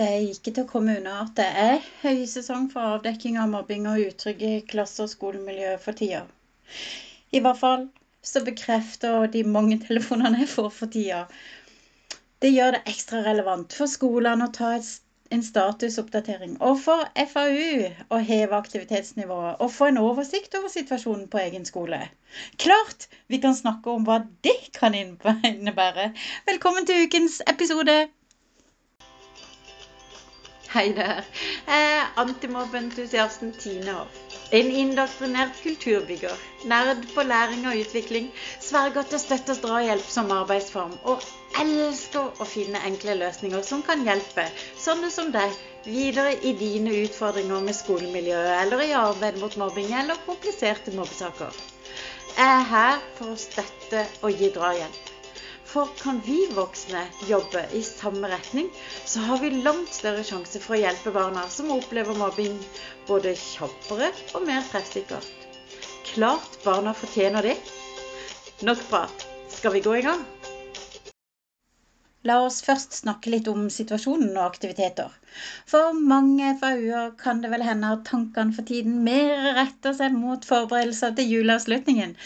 Det er ikke til å komme unna at det er høysesong for avdekking av mobbing og utrygge klasser og skolemiljø for tida. I hvert fall så bekrefter de mange telefonene jeg får for tida. Det gjør det ekstra relevant for skolene å ta en statusoppdatering, og for FAU å heve aktivitetsnivået og få en oversikt over situasjonen på egen skole. Klart vi kan snakke om hva det kan innebære. Velkommen til ukens episode. Hei der. Er antimobbeentusiasten Tine Hoff. En indoktrinert kulturbygger. Nerd på læring og utvikling. Sverger til støtte og drahjelp som arbeidsform. Og elsker å finne enkle løsninger som kan hjelpe sånne som deg videre i dine utfordringer med skolemiljøet eller i arbeid mot mobbing eller kompliserte mobbesaker. Jeg er her for å støtte og gi drahjelp. For kan vi voksne jobbe i samme retning, så har vi langt større sjanse for å hjelpe barna som opplever mobbing, både kjappere og mer treffsikkert. Klart barna fortjener det. Nok prat. Skal vi gå i gang? La oss først snakke litt om situasjonen og aktiviteter. For mange FAU-er kan det vel hende at tankene for tiden mer retter seg mot forberedelser til juleavslutningen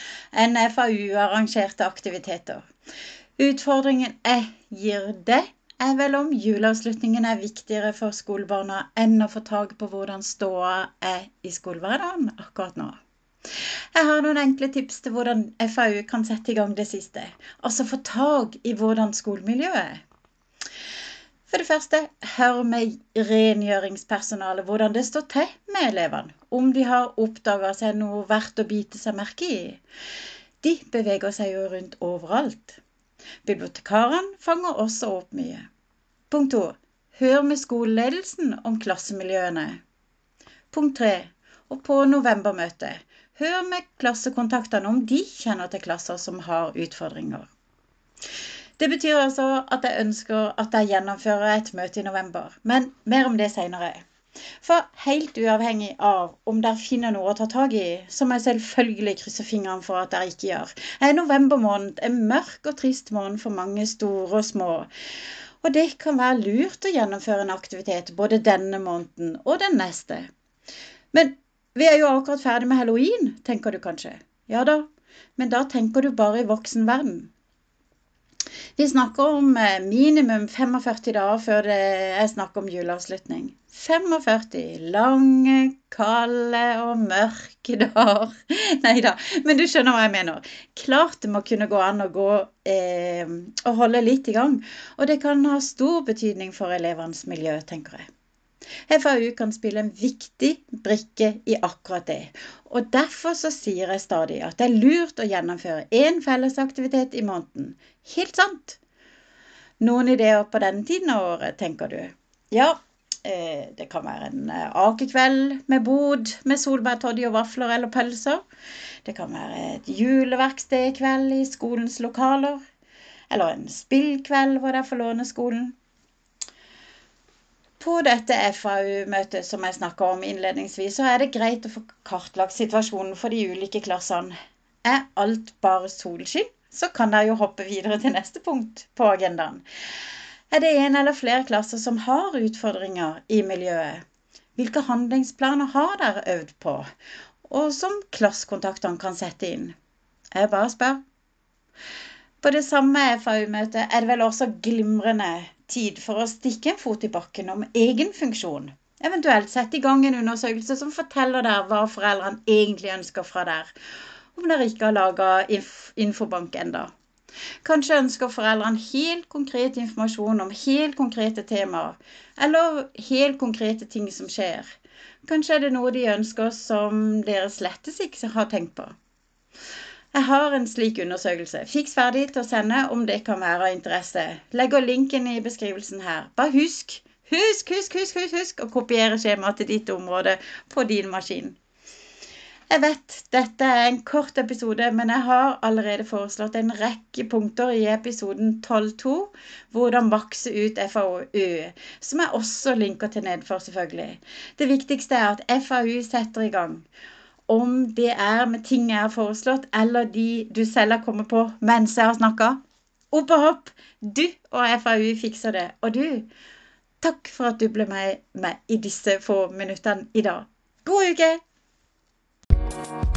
enn FAU-arrangerte aktiviteter. Utfordringen jeg gir deg, er vel om juleavslutningen er viktigere for skolebarna enn å få tak på hvordan ståa er i skolehverdagen akkurat nå. Jeg har noen enkle tips til hvordan FAU kan sette i gang det siste. Altså få tak i hvordan skolemiljøet er. For det første, hør med rengjøringspersonalet hvordan det står til med elevene. Om de har oppdaga seg noe verdt å bite seg merke i. De beveger seg jo rundt overalt. Bibliotekarene fanger også opp mye. Punkt to. Hør med skoleledelsen om klassemiljøene. Punkt tre. Og på novembermøtet, hør med klassekontaktene om de kjenner til klasser som har utfordringer. Det betyr altså at jeg ønsker at jeg gjennomfører et møte i november, men mer om det seinere. For helt uavhengig av om dere finner noe å ta tak i, som jeg selvfølgelig krysser fingrene for at dere ikke gjør, er november måned en mørk og trist måned for mange store og små. Og det kan være lurt å gjennomføre en aktivitet både denne måneden og den neste. Men vi er jo akkurat ferdig med halloween, tenker du kanskje. Ja da, men da tenker du bare i voksen verden. Vi snakker om eh, minimum 45 dager før det er snakk om juleavslutning. 45 lange, kalde og mørke dager. Nei da, men du skjønner hva jeg mener. Klart det må kunne gå an å gå eh, og holde litt i gang. Og det kan ha stor betydning for elevenes miljø, tenker jeg. FAU kan spille en viktig brikke i akkurat det. Og derfor så sier jeg stadig at det er lurt å gjennomføre én fellesaktivitet i måneden. Helt sant. Noen ideer på denne tiden av året, tenker du? Ja, eh, det kan være en eh, akekveld med bod med solbærtoddy og vafler eller pølser. Det kan være et juleverksted i kveld i skolens lokaler. Eller en spillkveld hvor det får låne skolen. På dette FAU-møtet som jeg snakka om innledningsvis, så er det greit å få kartlagt situasjonen for de ulike klassene. Er alt bare solskinn, så kan dere jo hoppe videre til neste punkt på agendaen. Er det en eller flere klasser som har utfordringer i miljøet? Hvilke handlingsplaner har dere øvd på, og som klassekontaktene kan sette inn? Jeg bare spør. På det samme FAU-møtet er det vel også glimrende tid for å stikke en fot i bakken om egen funksjon. Eventuelt sette i gang en undersøkelse som forteller der hva foreldrene egentlig ønsker fra der, om dere ikke har laga inf infobank enda. Kanskje ønsker foreldrene helt konkret informasjon om helt konkrete temaer, eller helt konkrete ting som skjer. Kanskje er det noe de ønsker som dere slettes ikke har tenkt på. Jeg har en slik undersøkelse. Fiks ferdig til å sende om det kan være av interesse. Legger linken i beskrivelsen her. Bare husk, husk, husk, husk, husk, husk å kopiere skjemaet til ditt område på din maskin. Jeg vet dette er en kort episode, men jeg har allerede foreslått en rekke punkter i episoden 12.2, hvordan makse ut FAU, som jeg også linker til nedfor, selvfølgelig. Det viktigste er at FAU setter i gang om det er med ting jeg har foreslått, eller de du selv har kommet på mens jeg har snakka. Opp og hopp! Du og FAU fikser det. Og du, takk for at du ble med meg i disse få minuttene i dag. God uke!